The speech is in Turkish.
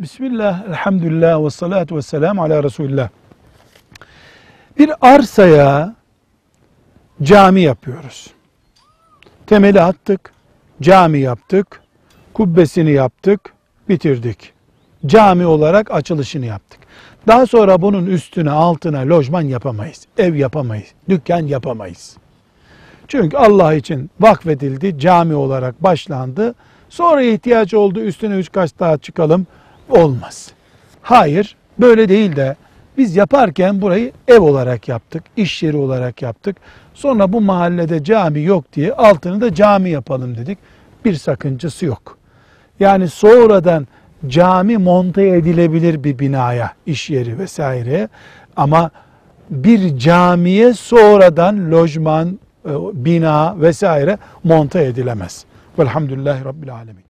Bismillah, elhamdülillah ve salatu ve selamu ala Resulillah. Bir arsaya cami yapıyoruz. Temeli attık, cami yaptık, kubbesini yaptık, bitirdik. Cami olarak açılışını yaptık. Daha sonra bunun üstüne altına lojman yapamayız, ev yapamayız, dükkan yapamayız. Çünkü Allah için vakfedildi, cami olarak başlandı. Sonra ihtiyaç oldu üstüne üç kaç daha çıkalım olmaz. Hayır böyle değil de biz yaparken burayı ev olarak yaptık, iş yeri olarak yaptık. Sonra bu mahallede cami yok diye altını da cami yapalım dedik. Bir sakıncası yok. Yani sonradan cami monte edilebilir bir binaya, iş yeri vesaire ama bir camiye sonradan lojman, e, bina vesaire monte edilemez. Velhamdülillahi Rabbil Alemin.